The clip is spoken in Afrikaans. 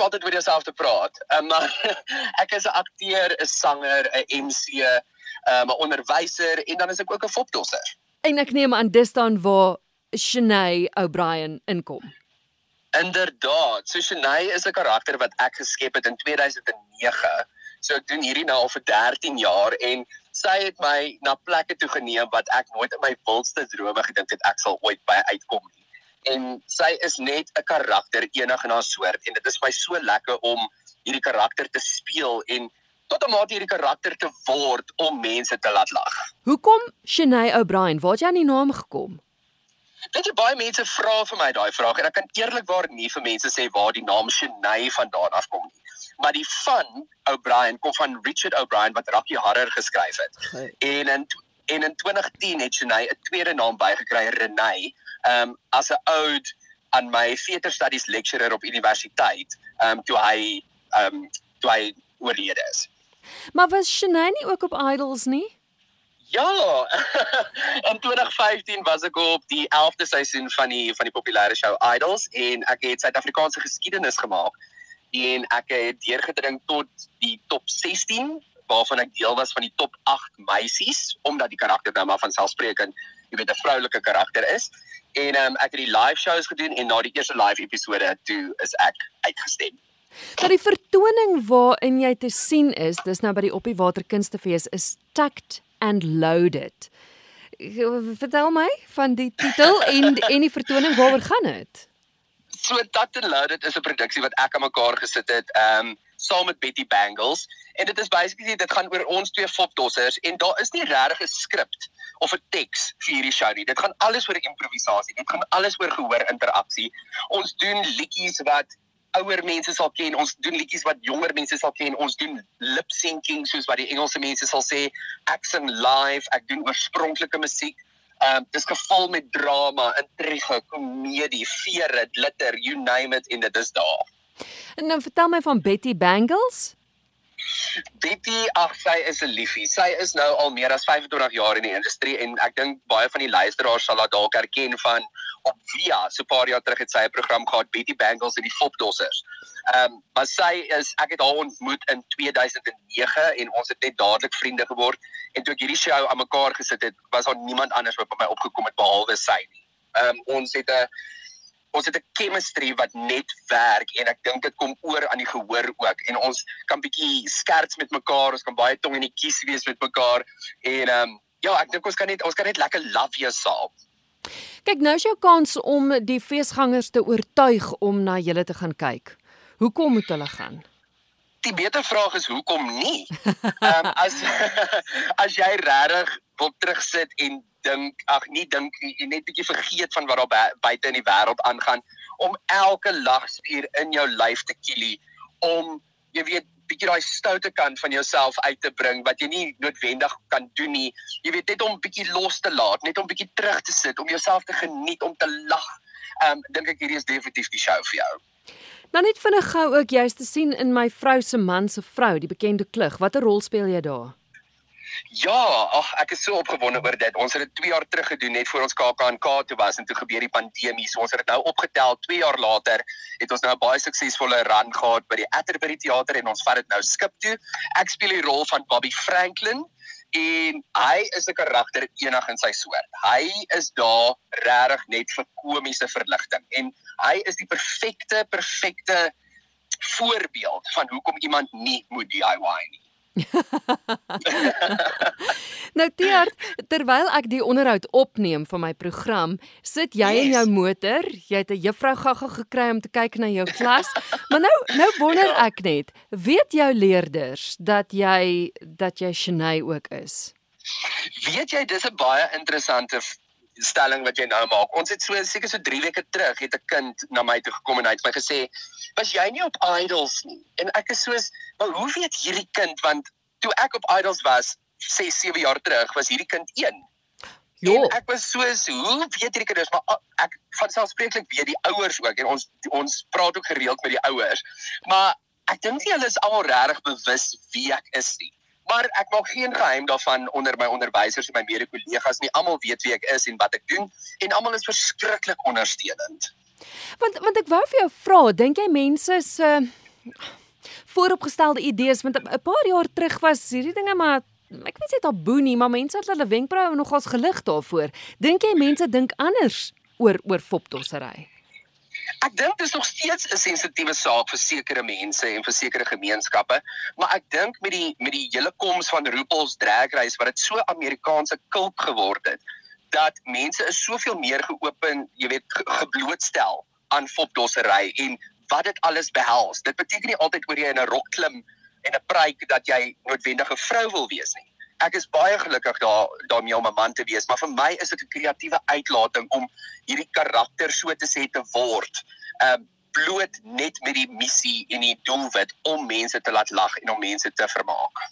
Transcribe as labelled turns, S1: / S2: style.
S1: om altyd oor jouself te praat. Um, maar ek is 'n akteur, 'n sanger, 'n MC, um, 'n onderwyser en dan is ek ook 'n fopdosser.
S2: En ek neem aan dis dan waar Shanae O'Brien inkom.
S1: Inderdaad. So Shanae is 'n karakter wat ek geskep het in 2009. So ek doen hierdie nou al vir 13 jaar en sy het my na plekke toe geneem wat ek nooit in my wildste drome gedink het ek sal ooit by uitkom nie. En sy is net 'n karakter enig in haar soort en dit is my so lekker om hierdie karakter te speel en tot 'n mate hierdie karakter te word om mense te laat lag.
S2: Hoekom Shanae O'Brien? Waar het jy aan die naam gekom?
S1: Weet jy baie mense vra vir my daai vraag en ek kan eerlikwaar nie vir mense sê waar die naam Shanae vandaan afkom nie. Maar die van O'Brien kom van Richard O'Brien wat Rocky Horror geskryf het.
S2: Hey.
S1: En in en in 2010 het Shanae 'n tweede naam bygekry, Renee, um as 'n ode aan my theater studies lecturer op universiteit, um toe hy um toe hy oorlede is.
S2: Maar was Shanae nie ook op Idols nie?
S1: Ja. in 2015 was ek op die 11de seisoen van die van die populêre show Idols en ek het Suid-Afrikaanse geskiedenis gemaak en ek het deurgedring tot die top 16 waarvan ek deel was van die top 8 meisies omdat die karakter nou maar van selfsprekend jy weet 'n vroulike karakter is en um, ek het die live shows gedoen en na die eerste live episode toe is ek uitgestem.
S2: Dat die vertoning waarin jy te sien is, dis nou by die Oppie Water Kunstefees is Tact and Loaded. Vertel my van die titel en en die vertoning waaroor gaan dit?
S1: So Tact and Loaded is 'n produksie wat ek aan mekaar gesit het, ehm um, saam met Betty Bangles en dit is basically dit gaan oor ons twee fopdossers en daar is nie regtig 'n skrip of 'n teks vir hierdie show nie. Dit gaan alles oor improvisasie. Dit gaan alles oor gehoor interaksie. Ons doen liedjies wat ouer mense sal ken. Ons doen liedjies wat jonger mense sal ken. Ons doen lip syncing soos wat die Engelse mense sal sê. Ek sing live, ek doen oorspronklike musiek. Ehm um, dis gevul met drama, intrige, komedie, vere, glitter, you name it en dit is daar.
S2: En nou vertel my van Betty Bangles.
S1: Betty, ag sy is 'n liefie. Sy is nou al meer as 25 jaar in die industrie en ek dink baie van die luisteraars sal haar dalk herken van op Via. So 'n paar jaar terug het sy 'n program gehad Betty Bangles en die Fopdossers. Ehm um, maar sy is ek het haar ontmoet in 2009 en ons het net dadelik vriende geword en toe ek hierdie show aan mekaar gesit het, was daar niemand anders wat by my opgekom het behalwe sy nie. Ehm um, ons het 'n ons het 'n chemistry wat net werk en ek dink dit kom oor aan die gehoor ook en ons kan bietjie skerts met mekaar, ons kan baie tong in die kies wees met mekaar en ehm um, ja, ek dink ons kan net ons kan net lekker love jou saam.
S2: Kyk, nou is jou kans om die feesgangers te oortuig om na julle te gaan kyk. Hoekom moet hulle gaan?
S1: Die beter vraag is hoekom nie? Ehm um, as as jy regtig wil terugsit en dink, ag nie dink jy net bietjie vergeet van wat daar buite in die wêreld aangaan om elke lagspier in jou lyf te kielie om jy weet bietjie daai stoute kant van jouself uit te bring wat jy nie noodwendig kan doen nie. Jy weet net om bietjie los te laat, net om bietjie terug te sit, om jouself te geniet, om te lag. Ehm um, dink ek hierdie is definitief die show vir jou.
S2: Nou net vinnig gou ook jy's te sien in my vrou se man se vrou, die bekende klug. Watter rol speel jy daar?
S1: Ja, ag ek is so opgewonde oor dit. Ons het dit 2 jaar terug gedoen net voor ons KAK&K toe was en toe gebeur die pandemie. So ons het dit nou opgetel 2 jaar later het ons nou 'n baie suksesvolle run gehad by die Atterbury Theater en ons vat dit nou skip toe. Ek speel die rol van Bobby Franklin en hy is 'n karakter enig in sy soort. Hy is daar regtig net vir komiese verligting en hy is die perfekte perfekte voorbeeld van hoekom iemand nie moet DIY nie.
S2: nou Tiaart, terwyl ek die onderhoud opneem van my program, sit jy yes. in jou motor, jy het 'n juffrou gagga gekry om te kyk na jou klas. maar nou nou wonder ja. ek net, weet jou leerders dat jy dat jy Shanae ook is?
S1: Weet jy, dis 'n baie interessante stelling wat jy nou maak. Ons het so seker so 3 weke terug het 'n kind na my toe gekom en hy het my gesê, "Was jy nie op Idols nie?" En ek is soos, "Maar hoe weet hierdie kind want toe ek op Idols was 6, 7 jaar terug, was hierdie kind 1." Ja. En ek was soos, "Hoe weet hierdie kinders?" Maar ek van selfspreeklik weet die ouers ook en ons ons praat ook gereeld met die ouers. Maar ek dink nie hulle is almal regtig bewus wie ek is nie. Maar ek maak geen geheim daarvan onder my onderwysers en my mede-kollegas nie. Almal weet wie ek is en wat ek doen en almal is verskriklik ondersteunend.
S2: Want want ek wou vir jou vra, dink jy mense is uh vooropgestelde idees want 'n paar jaar terug was hierdie dinge maar ek weet dit taboe nie, maar mense het hulle wenkbroue nogals gelig daarvoor. Dink jy mense dink anders oor oor fopdossery?
S1: Ek dink dit is nog steeds 'n sensitiewe saak vir sekere mense en vir sekere gemeenskappe, maar ek dink met die met die hele koms van RuPaul's Drag Race wat dit so Amerikaanse kult geword het, dat mense is soveel meer geopen, jy weet, geblootstel aan fopdossery en wat dit alles behels. Dit beteken nie altyd oor jy in 'n rok klim en 'n pryk dat jy noodwendig 'n vrou wil wees nie. Ek is baie gelukkig daar daarmee om 'n man te wees, maar vir my is dit 'n kreatiewe uitlating om hierdie karakter so te sê te word. Um bloot net met die missie en die doelwit om mense te laat lag en om mense te vermaak.